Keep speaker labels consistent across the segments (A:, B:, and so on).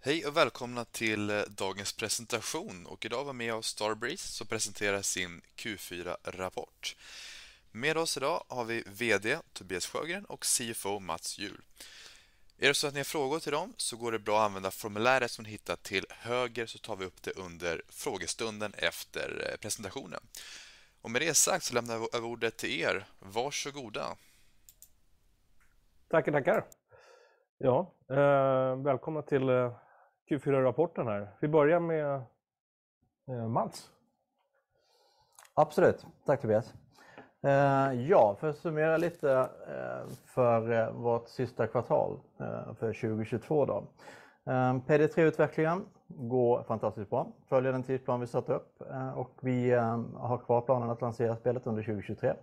A: Hej och välkomna till eh, dagens presentation och idag var med oss Starbreeze som presenterar sin Q4-rapport. Med oss idag har vi VD Tobias Sjögren och CFO Mats Hjul. Är det så att ni har frågor till dem så går det bra att använda formuläret som ni hittar till höger så tar vi upp det under frågestunden efter eh, presentationen. Och med det sagt så lämnar jag över ordet till er. Varsågoda.
B: Tackar, tackar. Ja, eh, välkomna till eh, Q4-rapporten här. Vi börjar med eh, Mats.
C: Absolut, tack Tobias. Eh, ja, för att summera lite eh, för vårt sista kvartal för 2022 då. PD3-utvecklingen går fantastiskt bra, följer den tidsplan vi satt upp och vi har kvar planen att lansera spelet under 2023.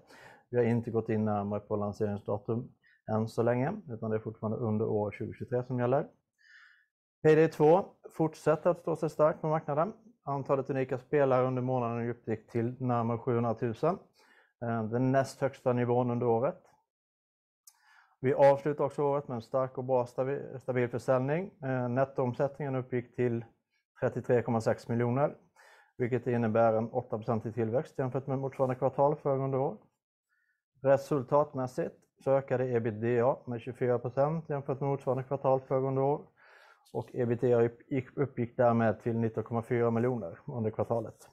C: Vi har inte gått in närmare på lanseringsdatum än så länge, utan det är fortfarande under år 2023 som gäller. Payday 2 fortsätter att stå sig starkt på marknaden. Antalet unika spelare under månaden uppgick till närmare 700 000. Eh, den näst högsta nivån under året. Vi avslutar också året med en stark och bra stabil försäljning. Eh, nettoomsättningen uppgick till 33.6 miljoner, vilket innebär en 8% tillväxt jämfört med motsvarande kvartal föregående år. Resultatmässigt så ökade EBITDA med 24% jämfört med motsvarande kvartal föregående år och EBITDA uppgick därmed till 19.4 miljoner under kvartalet.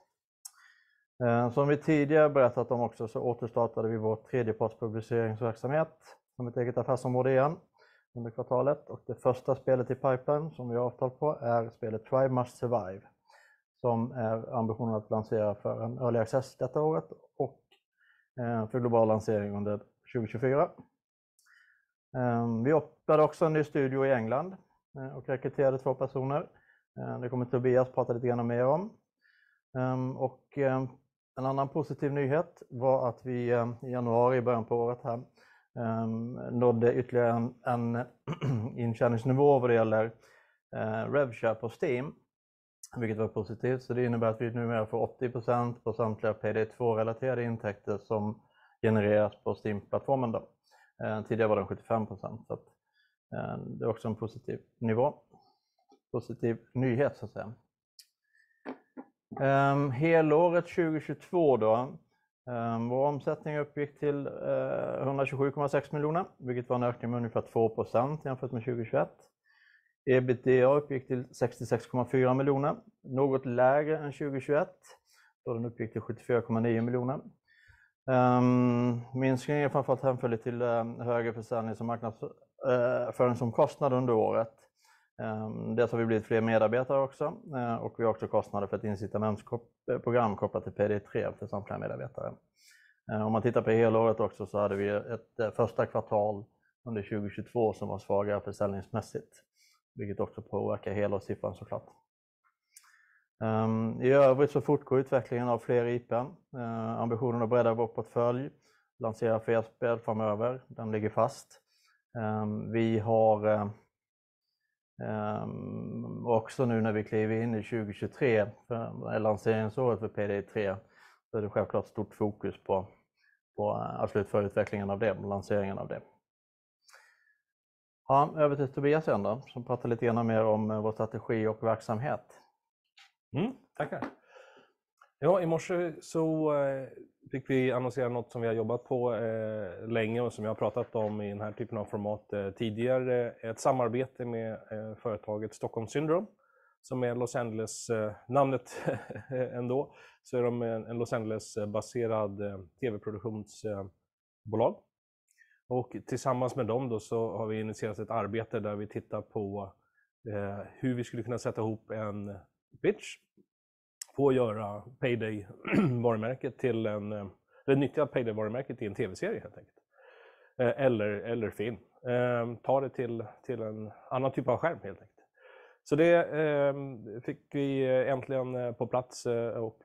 C: Eh, som vi tidigare berättat om också så återstartade vi vår tredjepartspubliceringsverksamhet som ett eget affärsområde igen under kvartalet och det första spelet i pipeline som vi har avtal på är spelet Tribe Must Survive som är ambitionen att lansera för en early access detta året och eh, för global lansering under 2024. Eh, vi öppnade också en ny studio i England Eh, och rekryterade två personer. Eh, det kommer Tobias prata lite grann mer om. Ehm, ehm, en annan positiv nyhet var att vi ehm, i januari, i början på året här, nådde ytterligare en intjäningsnivå vad det gäller eh, RevShare på Steam, vilket var positivt. Så Det innebär att vi numera får 80% på samtliga PD2-relaterade intäkter som genereras på Steam-plattformen. Tidigare var den 75%. Eh, det är också en positiv nivå. Positiv nyhet så att säga. Ehm, helåret 2022 då. Ehm, vår omsättning uppgick till eh, 127.6 miljoner, vilket var en ökning med ungefär 2 procent jämfört med 2021. EBITDA uppgick till 66.4 miljoner, något lägre än 2021 då den uppgick till 74.9 miljoner. Ehm, Minskningen är framförallt hänförlig till ehm, högre försäljnings- och marknadsföringsomkostnader eh, under året. Ehm, dels har vi blivit fler medarbetare också eh, och vi har också kostnader för ett incitamentsprogram eh, kopplat till PD3 för samtliga medarbetare. Om man tittar på helåret också så hade vi ett första kvartal under 2022 som var svagare försäljningsmässigt, vilket också påverkar helårssiffran såklart. Ehm, I övrigt så fortgår utvecklingen av fler IP:n. Ehm, ambitionen att bredda vår portfölj, lansera fler spel framöver, den ligger fast. Ehm, vi har också nu när vi kliver in i 2023, eh, lanseringsåret för PDI3, så är det självklart stort fokus på eh, att slutföra utvecklingen av det, lanseringen av det. Ja, över till Tobias igen då, som pratar lite grann mer om eh, vår strategi och verksamhet.
B: Mm, tackar. Ja, i morse så eh, fick vi annonsera något som vi har jobbat på eh, länge och som jag har pratat om i den här typen av format eh, tidigare. Ett samarbete med företaget Stockholm Syndrome som är Los Angeles namnet ändå. Så är de en Los Angeles-baserad tv-produktionsbolag. Och Tillsammans med dem då så har vi initierat ett arbete där vi tittar på hur vi skulle kunna sätta ihop en pitch på att göra Payday-varumärket till en, eh, eller nyttja Payday-varumärket i en tv-serie helt enkelt. Eh, eller film. Ehm, ta det till en annan typ av skärm helt enkelt. Så Det ehm, fick vi eh, äntligen på plats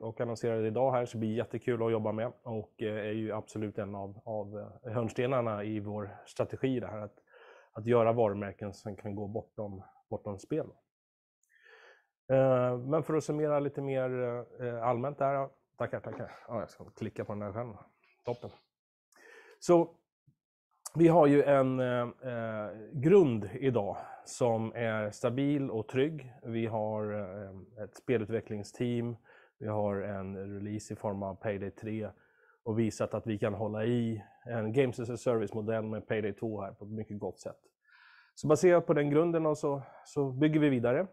B: och annonserade idag här. så Det blir jättekul att jobba med och är ju absolut en av hörnstenarna i vår strategi det här att göra varumärken som kan gå bortom spel. Eh, men För att summera lite mer eh, allmänt där. Tackar. tackar. Ja, jag ska klicka på den där själv. Toppen. Så vi har ju en eh, eh, grund idag som är stabil och trygg. Vi har eh, ett spelutvecklingsteam, vi har en release i form av Payday 3 och visat att vi kan hålla i en Games as a Service-modell med Payday 2 här på ett mycket gott sätt. Så baserat på den grunden och så, så bygger vi vidare.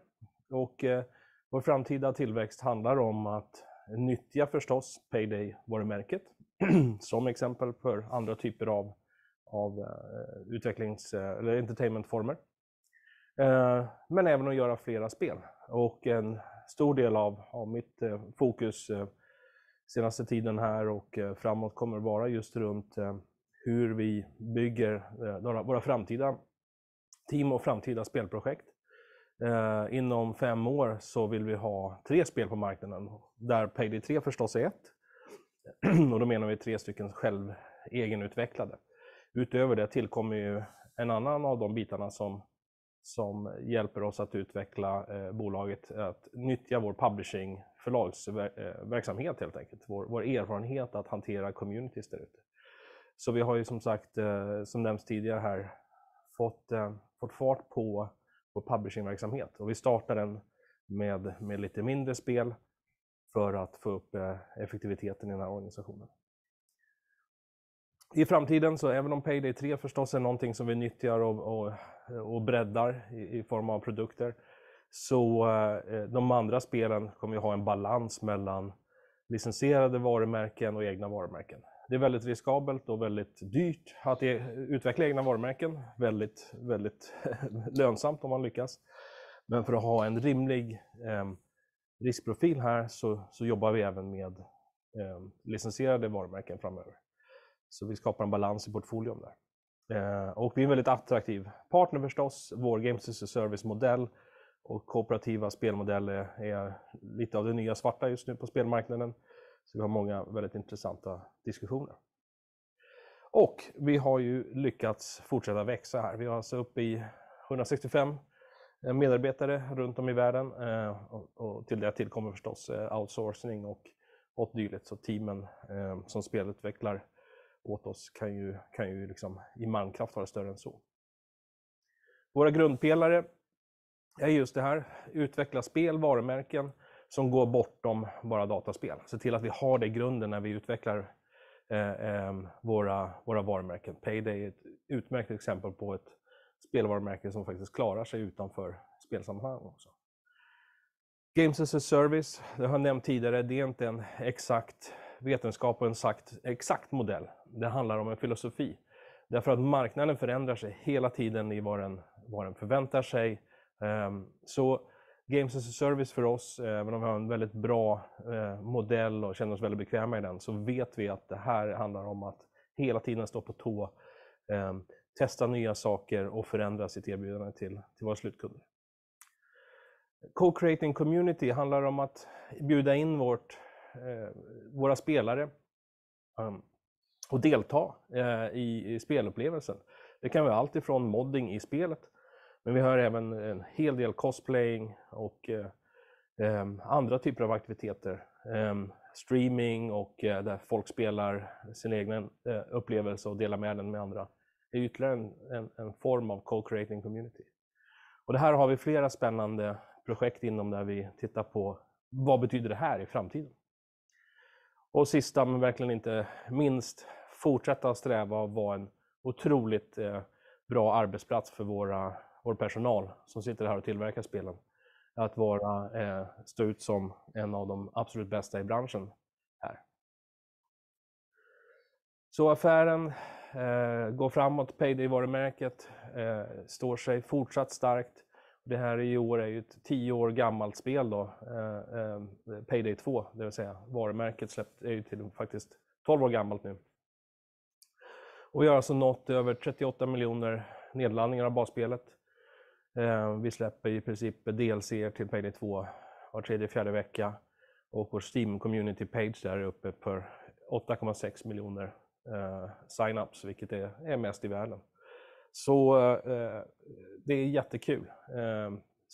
B: Och eh, vår framtida tillväxt handlar om att nyttja förstås Payday-varumärket som exempel för andra typer av, av uh, utvecklings eh, eller entertainmentformer. Uh, men även att göra flera spel. Och en stor del av, av mitt fokus senaste tiden här och framåt kommer vara just runt hur vi bygger våra framtida team och framtida spelprojekt. Eh, inom fem år så vill vi ha tre spel på marknaden, där Payday 3 förstås är ett. och då menar vi tre stycken själv egenutvecklade. Utöver det tillkommer ju en annan av de bitarna som, som hjälper oss att utveckla eh, bolaget, att nyttja vår publishing förlagsverksamhet helt enkelt. Vår, vår erfarenhet att hantera communities där ute. Så vi har ju som sagt, eh, som nämnts tidigare här, fått, eh, fått fart på vår publishingverksamhet. Och vi startar den med, med lite mindre spel för att få upp eh, effektiviteten i den här organisationen. I framtiden, så även om Payday 3 förstås är någonting som vi nyttjar och, och, och breddar i, i, form av produkter, så eh, de andra spelen kommer ju ha en balans mellan licensierade varumärken och egna varumärken. Det är väldigt riskabelt och väldigt dyrt att e- utveckla egna varumärken. Väldigt, väldigt lönsamt om man lyckas. Men för att ha en rimlig eh, riskprofil här så, så, jobbar vi även med eh, licensierade varumärken framöver. Så vi skapar en balans i portföljen där. Eh, och vi är en väldigt attraktiv partner förstås. Vår Games as a Service-modell och kooperativa spelmodeller är lite av det nya svarta just nu på spelmarknaden. Så vi har många väldigt intressanta diskussioner. Och vi har ju lyckats fortsätta växa här. Vi har alltså uppe i 165 eh, medarbetare runt om i världen eh, och till det tillkommer förstås eh, outsourcing och åt dylikt. Så teamen som spelutvecklar åt oss kan ju, kan ju liksom i mankraft vara större än så. Våra grundpelare är just det här, utveckla spel, varumärken som går bortom bara dataspel. Se till att vi har det i grunden när vi utvecklar eh, eh, våra, våra varumärken. Payday är ett utmärkt exempel på ett spelvarumärke som faktiskt klarar sig utanför spelsammanhang också. Games as a service, det har jag nämnt tidigare, det är inte en exakt vetenskap och en exakt, exakt modell. Det handlar om en filosofi. Därför att marknaden förändrar sig hela tiden i vad den, vad den förväntar sig. Ehm, så Games as a service för oss, även om vi har en väldigt bra eh, modell och känner oss väldigt bekväma i den, så vet vi att det här handlar om att hela tiden stå på tå, eh, testa nya saker och förändra sitt erbjudande till, till våra slutkunder. Co-creating community handlar om att bjuda in vårt, eh, våra spelare ehm, och delta eh, i, i spelupplevelsen. Det kan vara allt ifrån modding i spelet men vi har även en hel del cosplaying och eh, ehm, andra typer av aktiviteter. Eh, streaming och eh, där folk spelar sin egen eh, upplevelse och delar med den med andra. Det är ytterligare en, en, en form av co-creating community. Och det här har vi flera spännande projekt inom där vi tittar på vad betyder det här i framtiden? Och sista men verkligen inte minst, fortsätta sträva och vara en otroligt eh, bra arbetsplats för våra vår personal som sitter här och tillverkar spelen att vara, eh, stå ut som en av de absolut bästa i branschen här. Så affären eh, går framåt, Payday-varumärket eh, står sig fortsatt starkt. Det här i år är ju ett tio år gammalt spel då, eh, eh Payday 2, det vill säga varumärket släppt, är ju till faktiskt 12 år gammalt nu. Och vi har alltså nått över 38 miljoner nedladdningar av basspelet. Eh, vi släpper i princip DLC till Payday 2 var tredje, fjärde vecka. Och vår Steam Community Page där är uppe på 8,6 miljoner eh, sign-ups, vilket är, mest i världen. Så eh, det är jättekul.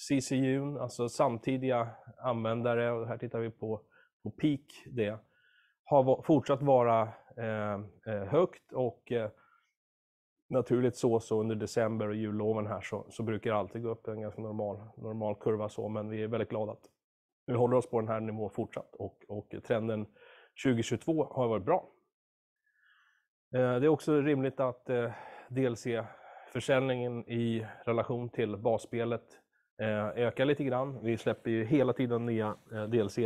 B: CCU, alltså samtidiga användare, och här tittar vi på, på peak det, har fortsatt vara högt och naturligt så, så under december och julloven här så, så brukar det alltid gå upp en ganska normal, normal kurva så, men vi är väldigt glada att vi håller oss på den här nivån fortsatt och, och trenden 2022 har varit bra. Eh, det är också rimligt att eh, DLC-försäljningen i relation till basspelet eh, ökar lite grann. Vi släpper ju hela tiden nya DLC,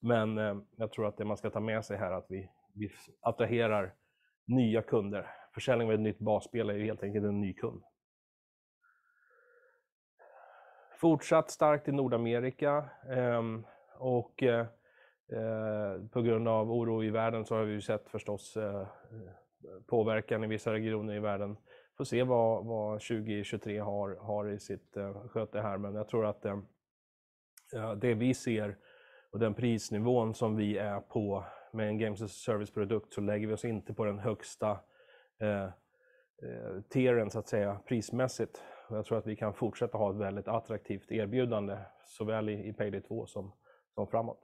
B: men jag tror att det man ska ta med sig här är att vi, vi attraherar nya kunder. Försäljning av ett nytt basspel är ju helt enkelt en ny kund. Fortsatt starkt i Nordamerika ehm, och eh, eh, på grund av oro i världen så har vi ju sett förstås eh, påverkan i vissa regioner i världen. Får se vad, vad 2023 har, har i sitt sköte här, men jag tror att det vi ser och den prisnivån som vi är på med en Games as a Service-produkt så lägger vi oss inte på den högsta Eh, eh, tieren så att säga prismässigt. Och jag tror att vi kan fortsätta ha ett väldigt attraktivt erbjudande såväl i, i Payday 2 som, som framåt.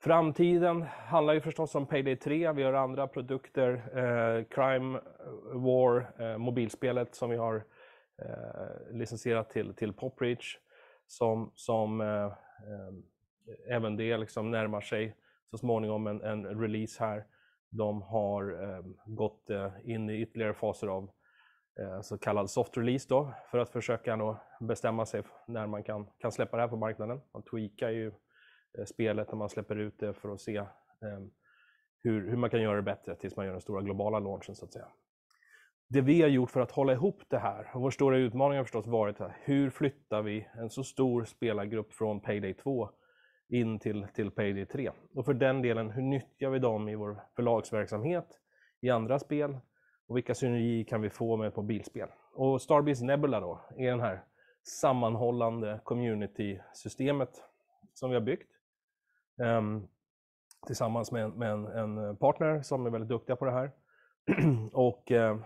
B: Framtiden handlar ju förstås om Payday 3. Vi har andra produkter, eh, Crime War, eh, mobilspelet som vi har eh, licensierat till, till Popreach, som, som eh, eh, även det liksom närmar sig så småningom en, en release här. De har eh, gått eh, in i ytterligare faser av eh, så kallad soft release då, för att försöka då bestämma sig när man kan, kan släppa det här på marknaden. Man tweakar ju Eh, spelet när man släpper ut det för att se ehm, hur, hur man kan göra det bättre tills man gör den stora globala launchen så att säga. Det vi har gjort för att hålla ihop det här, och vår stora utmaning har förstås varit här, hur flyttar vi en så stor spelargrupp från Payday 2 in till, till Payday 3? Och för den delen, hur nyttjar vi dem i vår förlagsverksamhet, i andra spel och vilka synergier kan vi få med ett mobilspel? Och Starbreeze Nebula då, är den här sammanhållande community-systemet som vi har byggt um, tillsammans med, med en, en, partner som är väldigt duktiga på det här. och uh,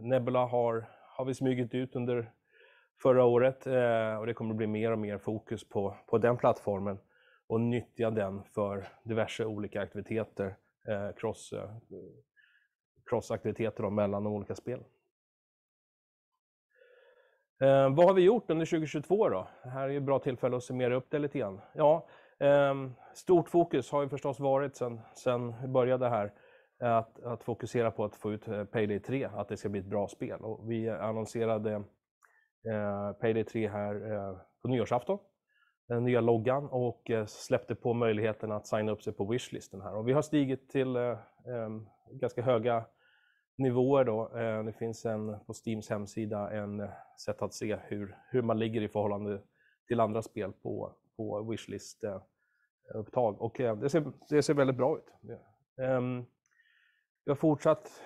B: Nebula har, har vi smugit ut under förra året eh, och det kommer bli mer och mer fokus på, på den plattformen och nyttja den för diverse olika aktiviteter, uh, cross, eh, crossaktiviteter mellan de olika spelen. Eh, vad har vi gjort under 2022 då? Det här är ett bra tillfälle att summera upp det lite grann. Ja, eh, stort fokus har ju förstås varit sen, sen vi började här att, att fokusera på att få ut eh, Payday 3, att det ska bli ett bra spel. Och vi annonserade eh, Payday 3 här eh, på nyårsafton, den nya loggan och eh, släppte på möjligheten att signa upp sig på wishlisten här. Och vi har stigit till eh, ganska höga nivåer då. Eh, det finns en, på Steams hemsida en sätt att se hur, hur man ligger i förhållande till andra spel på, på wishlist-upptag och det ser, det ser väldigt bra ut. Vi har fortsatt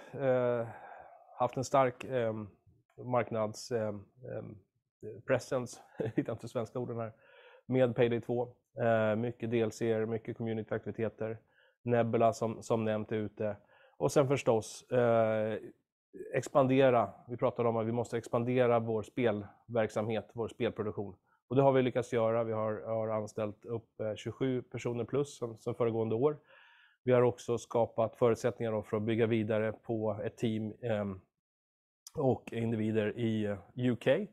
B: haft en stark marknadspresence, jag hittar inte svenska orden här, med Payday 2. Eh, mycket DLC, mycket communityaktiviteter, Nebula som, som nämnt är ute och sen förstås eh, expandera. Vi pratade om att vi måste expandera vår spelverksamhet, vår spelproduktion. Och det har vi lyckats göra. Vi har, har anställt upp eh, 27 personer plus som, som föregående år. Vi har också skapat förutsättningar för att bygga vidare på ett team eh, och individer i UK. Eh,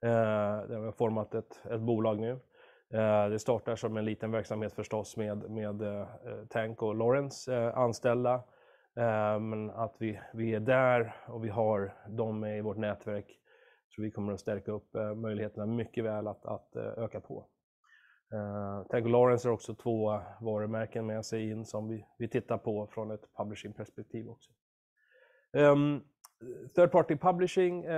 B: där vi har format ett, ett bolag nu. Eh, det startar som en liten verksamhet förstås med, med eh, eh, Tank och Lawrence anställda. men att vi, vi är där och vi har dem med i vårt nätverk så vi kommer att stärka upp möjligheterna mycket väl att, att öka på. Tank och Lawrence har också två varumärken med sig in som vi, vi tittar på från ett publishing-perspektiv också. Ehm, third party publishing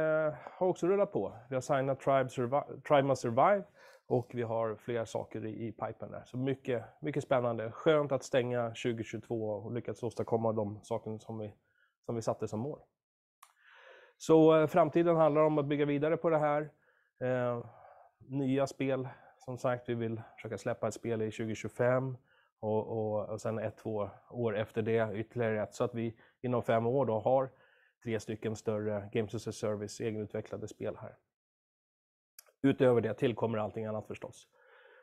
B: har också rullat på. Vi har signat Tribe, Survive, Tribe Must Survive och vi har flera saker i, i pipen där. Så mycket, mycket spännande. Skönt att stänga 2022 och lyckats åstadkomma de sakerna som vi, som vi satte som mål. Så eh, framtiden handlar om att bygga vidare på det här. Eh, nya spel, som sagt, vi vill försöka släppa ett spel i 2025 och, och, och sen ett, två år efter det ytterligare ett, så att vi inom fem år då har tre stycken större Games as a Service egenutvecklade spel här. Utöver det tillkommer allting annat förstås.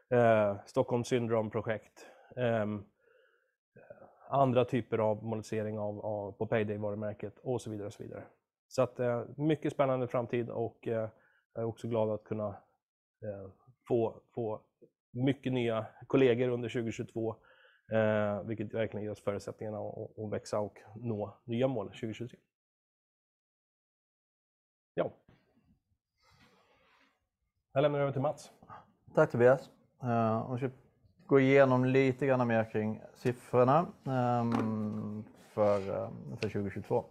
B: Eh, Stockholms syndromprojekt, eh, andra typer av monetisering av, av, på Payday-varumärket och så vidare. och Så vidare. Så att, eh, mycket spännande framtid och eh, jag är också glad att kunna eh, få, få mycket nya kollegor under 2022, eh, vilket verkligen ger oss förutsättningarna att, att växa och nå nya mål 2023. Ja. Jag lämnar över till Mats.
C: Tack Tobias. Eh, uh, om vi ska gå igenom lite grann mer kring siffrorna um, för, um, för 2022.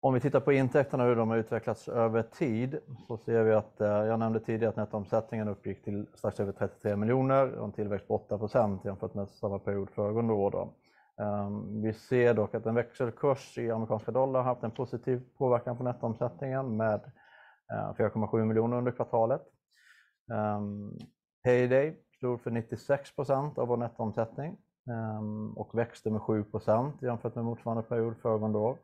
C: Om vi tittar på intäkterna och hur de har utvecklats över tid så ser vi att, eh, jag nämnde tidigare att nettoomsättningen uppgick till strax över 33 miljoner och en tillväxt på 8 procent jämfört med samma period föregående år. Då. Ehm, vi ser dock att en växelkurs i amerikanska dollar har haft en positiv påverkan på nettoomsättningen med Eh, 4,7 miljoner under kvartalet. Ehm, payday stod för 96% av vår nettoomsättning ehm, och växte med 7% jämfört med motsvarande period föregående år.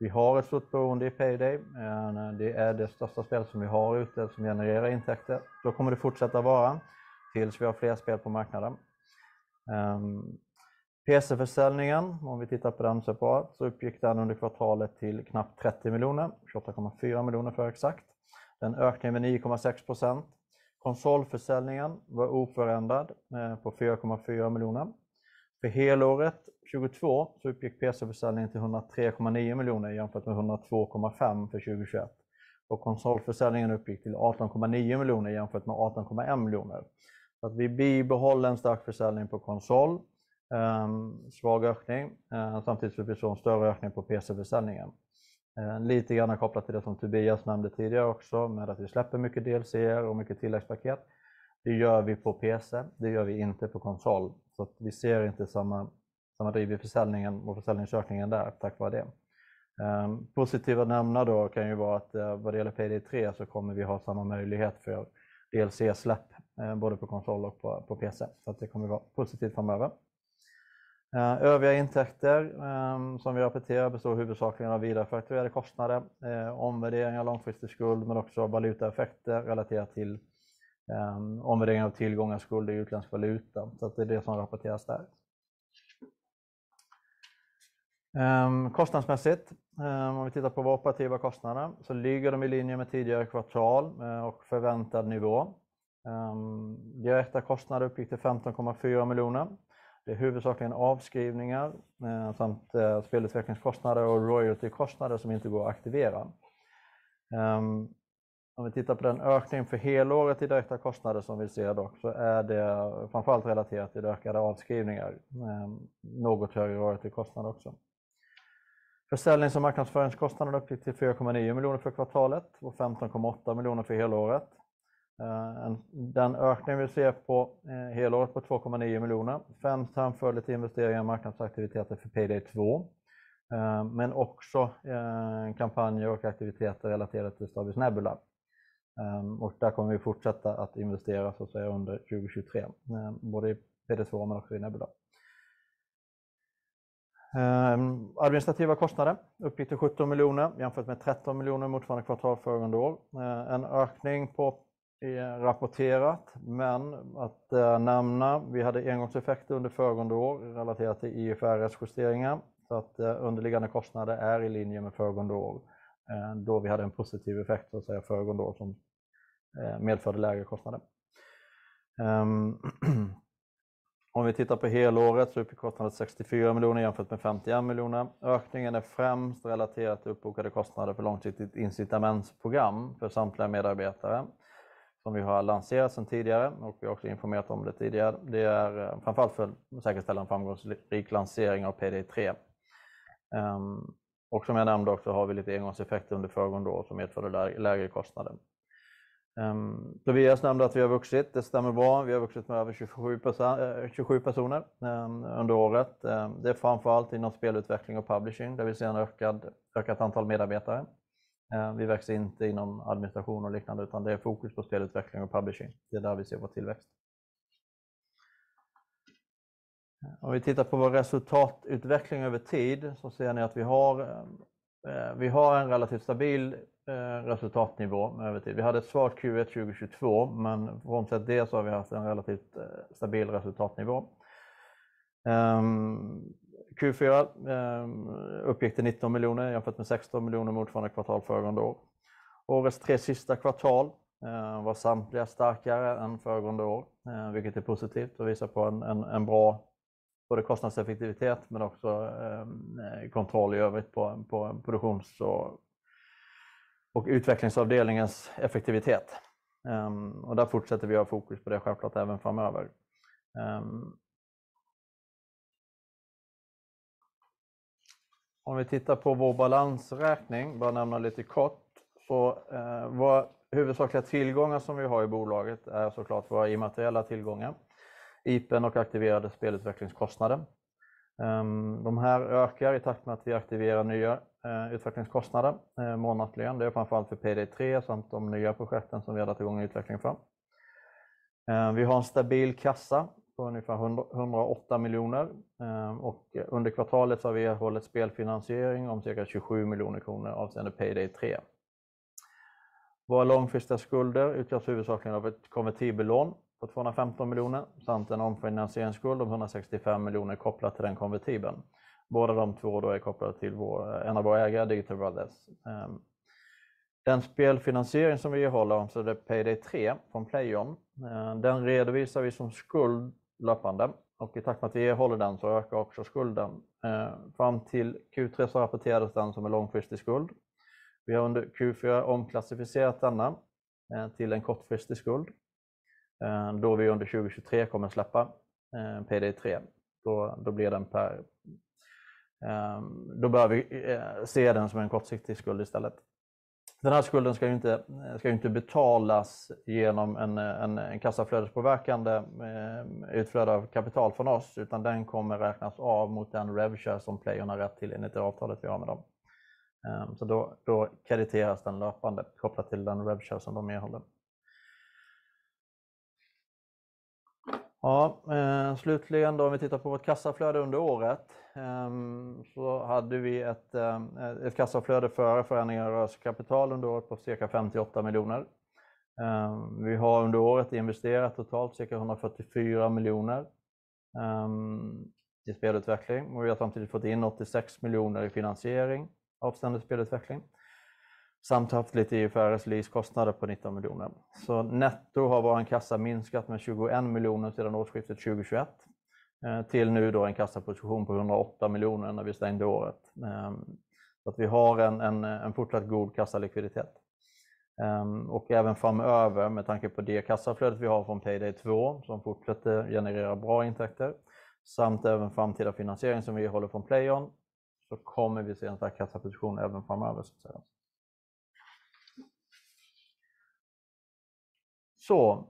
C: Vi har ett stort beroende i Payday. Eh, det är det största spel som vi har ute som genererar intäkter. Så kommer det fortsätta vara tills vi har fler spel på marknaden. Ehm, PC-försäljningen, om vi tittar på den separat, så uppgick den under kvartalet till knappt 30 miljoner, 28,4 miljoner för exakt. En ökning med 9,6% Konsolförsäljningen var oförändrad eh, på 4,4 miljoner. För helåret 2022 så uppgick PC-försäljningen till 103,9 miljoner jämfört med 102,5 för 2021. Och konsolförsäljningen uppgick till 18,9 miljoner jämfört med 18,1 miljoner. Så att vi bibehåller en stark försäljning på konsol, eh, svag ökning, eh, samtidigt som vi såg en större ökning på PC-försäljningen. Eh, lite grann kopplat till det som Tobias nämnde tidigare också med att vi släpper mycket DLC och mycket tilläggspaket. Det gör vi på PC, det gör vi inte på konsol. Så vi ser inte samma, samma driv i försäljningen och försäljningsökningen där tack vare det. Um, positiva att nämna då kan ju vara att uh, vad det gäller Payday 3 så kommer vi ha samma möjlighet för DLC-släpp uh, eh, både på konsol och på, på PC. Så att det kommer vara positivt framöver. Eh, övriga intäkter ehm, som vi rapporterar består huvudsakligen av vidarefakturerade kostnader, eh, omvärdering av långfristig skuld men också valutaeffekter relaterat till ehm, omvärdering av tillgångar, skulder i utländsk valuta. Så det är det som rapporteras där. Ehm, kostnadsmässigt, om vi tittar på våra operativa kostnader, så ligger de i linje med tidigare kvartal eh, och förväntad nivå. Direkta kostnader uppgick till 15,4 miljoner det är huvudsakligen avskrivningar eh, samt eh, spelutvecklingskostnader och royaltykostnader som inte går att aktivera. Um, om vi tittar på den ökning för helåret i direkta kostnader som vi ser dock så är det framförallt relaterat till ökade avskrivningar. Ehm, något högre royaltykostnader också. Försäljnings och marknadsföringskostnaderna uppgick till 4,9 miljoner för kvartalet och 15,8 miljoner för helåret. Eh, den ökning vi ser på eh, helåret på 2,9 miljoner, främst hänförlig till investeringar i marknadsaktiviteter för Payday 2, eh, men också kampanjer och aktiviteter relaterade till Starbreeze Nebula. Och där kommer vi fortsätta att investera så att säga under 2023, både i Payday 2 men också i Nebula. Administrativa kostnader uppgick till 17 miljoner jämfört med 13 miljoner motsvarande kvartal föregående år. En ökning på rapporterat, men att eh, nämna, vi hade engångseffekter under föregående år relaterat till IFRS-justeringar, så att eh, underliggande kostnader är i linje med föregående år, eh, då vi hade en positiv effekt så att säga föregående år som medförde lägre kostnader. Um, om vi tittar på helåret så uppgick kostnaden 64 miljoner jämfört med 51 miljoner. Ökningen är främst relaterad till uppbokade kostnader för långsiktigt incitamentsprogram för samtliga medarbetare som vi har lanserat sedan tidigare och vi har också informerat om det tidigare. Det är eh, framförallt för att säkerställa en framgångsrik lansering av PD3. Ehm, och som jag nämnde också har vi lite engångseffekter under föregående år som medförde lägre kostnader. Ehm, Tobias nämnde att vi har vuxit, det stämmer bra. Vi har vuxit med över 27, 27 eh, personer ehm, under året. Det är framförallt inom spelutveckling och publishing där vi ser en ökad, ökat antal medarbetare. Eh, vi växer inte inom administration och liknande utan det är fokus på spelutveckling och publishing. Det är där vi ser vår tillväxt. Eh, om vi tittar på vår resultatutveckling över tid så ser ni att vi har, eh, vi har en relativt stabil resultatnivå över tid. Vi hade ett svagt Q1 2022 men frånsett det så har vi haft en relativt stabil resultatnivå. Ehm, Q4 ehm, uppgick till 19 miljoner jämfört med 16 miljoner motsvarande kvartal föregående år. Årets tre sista kvartal eh, var samtliga starkare än föregående år, eh, vilket är positivt och visar på en bra både kostnadseffektivitet men också ehm, eh, kontroll i övrigt på produktions- och utvecklingsavdelningens effektivitet. Ehm, där fortsätter vi att ha fokus på det självklart även framöver. Om vi tittar på vår balansräkning, bara nämna lite kort, så eh, våra huvudsakliga tillgångar som vi har i bolaget är såklart våra immateriella tillgångar, IP:n och aktiverade spelutvecklingskostnader. Ehm, de här ökar i takt med att vi aktiverar nya eh, utvecklingskostnader eh, månatligen. Det är framför allt för Payday 3 samt de nya projekten som vi har dragit igång utveckling för. Ehm, vi har en stabil kassa på ungefär 108 miljoner ehm, och under kvartalet så har vi erhållit spelfinansiering om cirka 27 miljoner kronor avseende Payday 3. Våra långfristiga skulder utgörs huvudsakligen av ett konvertibellån på 215 miljoner samt en omfinansieringsskuld om 165 miljoner kopplat till den konvertibeln. Båda de två då är kopplade till en av våra ägare, Digital Brothers. Ehm, den spelfinansiering som vi erhåller, alltså det Payday 3 från Playon, ehm, den redovisar vi som skuld löpande och i takt med att vi erhåller den så ökar också skulden. Eh, fram till Q3 så rapporterades den som en långfristig skuld. Vi har under Q4 omklassificerat denna eh, till en kortfristig skuld, eh, då vi under 2023 kommer släppa Payday 3. Då blir den per, då bör vi se den som en kortsiktig skuld istället. Den här skulden ska ju inte betalas genom en kassaflödespåverkande eh, utflöde av kapital från oss, utan den kommer räknas av mot den revshare som Playon har rätt till enligt det avtalet vi har med dem. Eh, så då krediteras den löpande kopplat till den revshare som de erhåller. Ja, eh, slutligen då om vi tittar på vårt kassaflöde under året, ehm, så hade vi ett eh, kassaflöde före förändringar i rörelsekapital under året på cirka 58 miljoner. Ehm, vi har under året investerat totalt cirka 144 miljoner ehm, i spelutveckling och vi har samtidigt fått in 86 miljoner i finansiering avseende spelutveckling samt haft lite IFRS leasekostnader på 19 miljoner. Så netto har vår kassa minskat med 21 miljoner sedan årsskiftet 2021 eh, till nu då en kassaposition på 108 miljoner när vi stängde året. Ehm, så att vi har en fortsatt god kassalikviditet. Ehm, och även framöver med tanke på det kassaflödet vi har från Payday 2 som fortsätter generera bra intäkter samt även framtida finansiering som vi håller från Playon så kommer vi se en stark kassaposition även framöver så att säga. Så,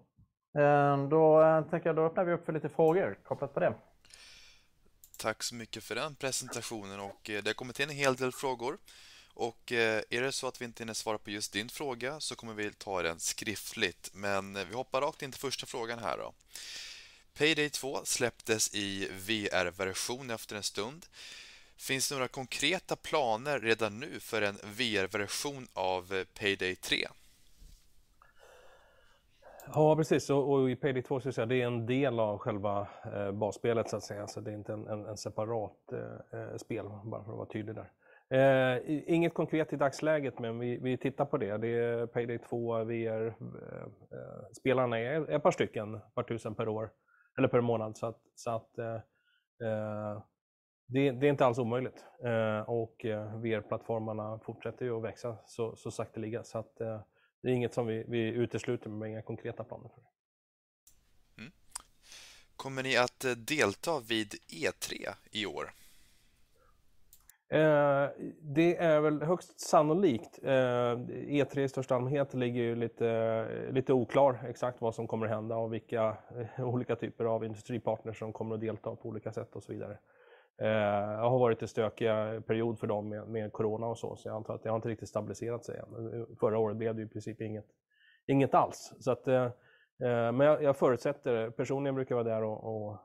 C: eh, då eh, tänker jag då öppnar vi upp för lite frågor kopplat på det.
A: Tack så mycket för den presentationen och eh, det har kommit in en hel del frågor. Och är det så att vi inte hinner svara på just din fråga så kommer vi ta den skriftligt. Men vi hoppar rakt in till första frågan här då. Payday 2 släpptes i VR-version efter en stund. Finns det några konkreta planer redan nu för en VR-version av Payday 3?
B: Ja, precis. Och i Payday 2 så är det en del av själva eh, basspelet så att säga. Så det är inte en separat eh, eh, spel, bara för att vara tydlig där. Inget konkret i dagsläget, men vi tittar på det. Det är Payday 2 VR-spelarna är ett par stycken, ett par tusen per år eller per månad. Så att det är inte alls omöjligt. Och VR-plattformarna fortsätter ju att växa så sakteliga. Så att det är inget som vi utesluter med inga konkreta planer för det.
A: Kommer ni att delta vid E3 i år?
B: Det är väl högst sannolikt. E3 i största allmänhet ligger ju lite oklar exakt vad som kommer hända och vilka olika typer av industripartners som kommer att delta på olika sätt och så vidare. Eh, det har varit en stökig period för dem med corona och så, så jag antar att det har inte riktigt stabiliserat sig än. Eh, eh, förra året blev det ju i princip inget alls. Så att, men jag förutsätter, personligen brukar jag vara där och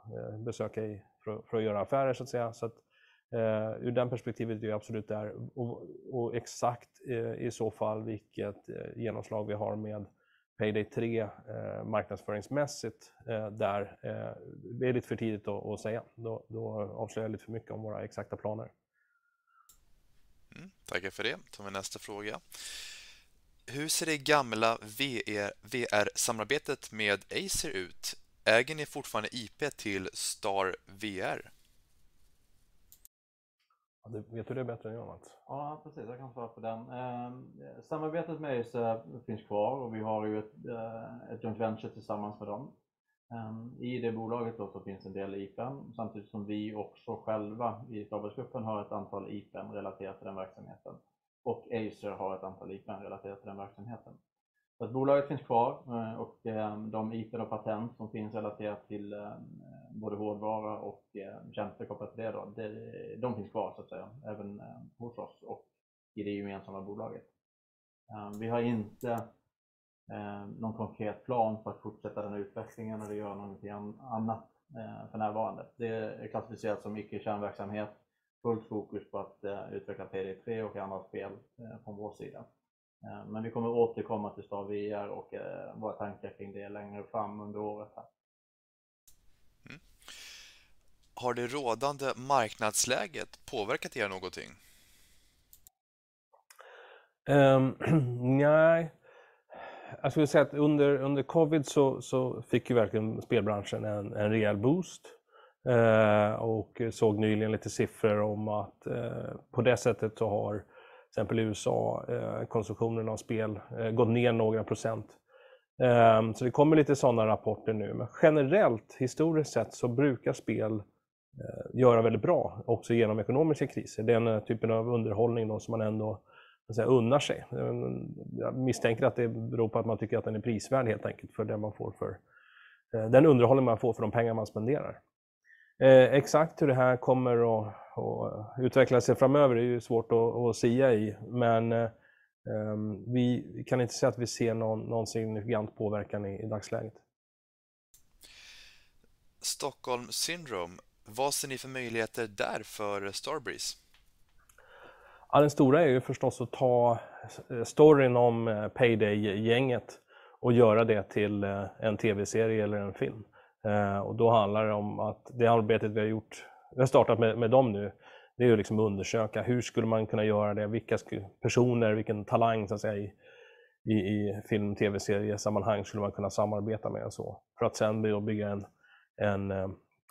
B: besöka för att göra affärer så att säga. Så att ur den perspektivet är jag absolut där. Och exakt i så fall vilket genomslag vi har med Payday 3 eh, marknadsföringsmässigt eh, där. Det är lite för tidigt att säga. Då avslöjar jag lite för mycket om våra exakta planer.
A: Mm, tackar för det. Tar vi nästa fråga. Hur ser det gamla VR-samarbetet med Acer ut? Äger ni fortfarande IP till Star VR?
B: Vet du det bättre än jag, Mats?
C: Ja, precis. Jag kan svara på den. Ehm, samarbetet med Acer finns kvar och vi har ju ett eh, joint venture tillsammans med dem. Ehm, I det bolaget då så finns en del IP:n, samtidigt som vi också själva i stabelsgruppen har ett antal IP:n relaterat till den verksamheten. och Acer har ett antal IP:n relaterat till den verksamheten. Så att Bolaget finns kvar eh, och ehm, de IP:n och patent som finns relaterat till Eh, både hårdvara och eh, tjänster kopplat till det då, de finns kvar så att säga, även eh, hos oss och i det gemensamma bolaget. Vi har inte någon konkret plan för att fortsätta den här utvecklingen eller göra någonting annat för närvarande. Det är klassificerat som icke-kärnverksamhet, fullt fokus på att utveckla PD3 och andra spel från vår sida. Men Vi kommer återkomma till Star VR och våra tankar kring det längre fram under året här.
A: Har det rådande marknadsläget påverkat er någonting?
B: Ehm, nej. Jag skulle säga att under covid så fick ju verkligen spelbranschen en rejäl boost. Eh, såg nyligen lite siffror om att eh, på det sättet så har till exempel i USA eh, konsumtionen av spel gått ner några procent. Ehm, så Det kommer lite sådana rapporter nu. Men Generellt, historiskt sett, så brukar spel Eh, göra väldigt bra också genom ekonomiska kriser. Den eh, typen av underhållning då som man ändå säga unnar sig. Eh, jag misstänker att det beror på att man tycker att den är prisvärd helt enkelt för det man får för den underhållning man får för de pengar man spenderar. Exakt hur det här kommer att utveckla sig framöver är ju svårt att sia i, men ehm, vi kan inte säga att vi ser någon signifikant påverkan i dagsläget.
A: Stockholm Syndrome, vad ser ni för möjligheter där för Starbreeze?
B: Ja, den stora är ju förstås att ta eh, storyn om eh, Payday-gänget och göra det till eh, en TV-serie eller en film. Då handlar det om att det arbetet vi har gjort, vi har startat med dem nu, det är ju liksom att undersöka hur skulle man kunna göra det, vilka personer, vilken talang så att säga i film- och TV-seriesammanhang skulle man kunna samarbeta med och så. För att sen bygga en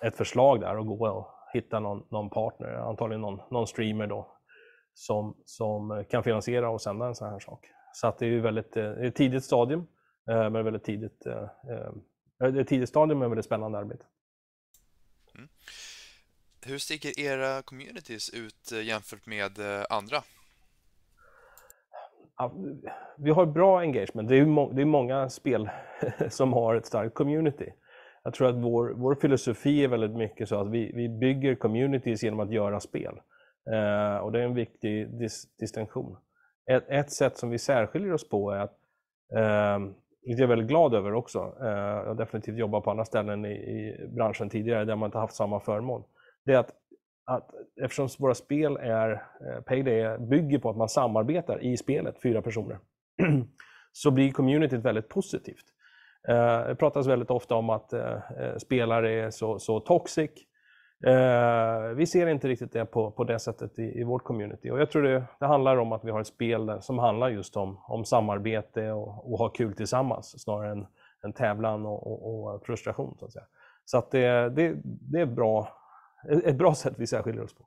B: ett förslag där och gå och hitta någon partner, antagligen någon streamer då, som kan finansiera och sända en sådan här sak. Det är ju väldigt, det är ett tidigt stadium, men väldigt tidigt, det är ett tidigt stadium med väldigt spännande arbete.
A: Hur sticker era communities ut jämfört med andra?
B: Ja, vi har bra engagement. Det är många spel som har ett starkt community. Jag tror att vår filosofi är väldigt mycket så att vi bygger communities genom att göra spel. Eh, och Det är en viktig distinktion. Ett sätt som vi särskiljer oss på är att, ehm, vilket jag är väldigt glad över också, eh, jag har definitivt jobbat på andra ställen i branschen tidigare där man inte haft samma förmån. Det är att eftersom våra spel är, eh, Payday bygger på att man samarbetar i spelet, fyra personer, så blir communityt väldigt positivt. Eh, det pratas väldigt ofta om att eh, eh, spelare är så toxic. Vi ser inte riktigt det på det sättet i vårt community. Jag tror det handlar om att vi har ett spel där som handlar just om samarbete och ha kul tillsammans snarare än tävlan och frustration så att säga. Det är bra, ett bra sätt vi särskiljer oss på.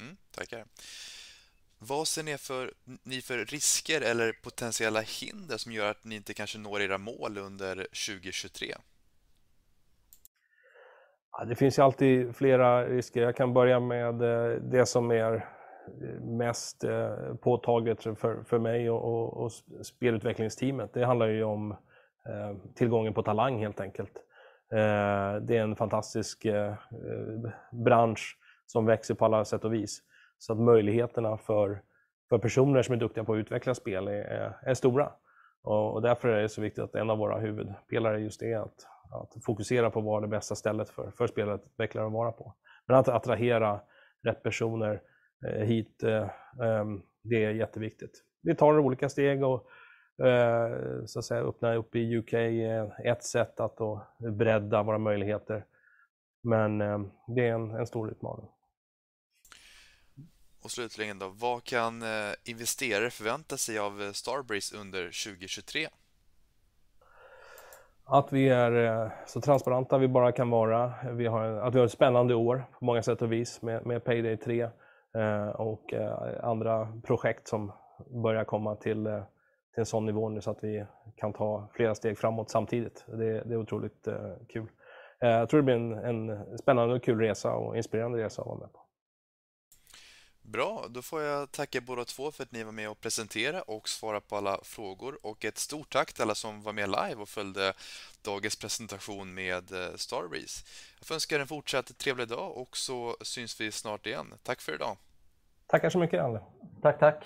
A: Mm, tackar. Vad ser ni för risker eller potentiella hinder som gör att ni inte kanske når era mål under 2023?
B: Ja, det finns ju alltid flera risker. Jag kan börja med eh, det som är mest eh, påtagligt för mig och spelutvecklingsteamet. Det handlar ju om eh, tillgången på talang helt enkelt. Det är en fantastisk bransch som växer på alla sätt och vis så att Möjligheterna för personer som är duktiga på att utveckla spel är stora. Därför är det så viktigt att en av våra huvudpelare just är att fokusera på vad det bästa stället för spelutvecklare att vara på. Men Att attrahera rätt personer eh, hit, eh, ehm, det är jätteviktigt. Vi tar olika steg och eh, så att säga öppna upp i UK är eh, ett sätt att då bredda våra möjligheter. Men ehm, det är en, en stor utmaning.
A: Och slutligen då, vad kan eh, investerare förvänta sig av eh, Starbreeze under 2023?
B: Att vi är eh, så transparenta vi bara kan vara. Vi har, att vi har ett spännande år på många sätt och vis med, med Payday 3 och andra projekt som börjar komma till, till en sån nivå nu så att vi kan ta flera steg framåt samtidigt. Det, det är otroligt kul. Jag tror det blir en, en spännande och kul resa och inspirerande resa att vara med på.
A: Bra, då får jag tacka båda två för att ni var med och presentera och svara på alla frågor och ett stort tack till alla som var med live och följde dagens presentation med eh, Starbreeze. Jag får önska er en fortsatt trevlig dag och så syns vi snart igen. Tack för idag.
B: Tackar så mycket, Anne.
C: Tack, tack.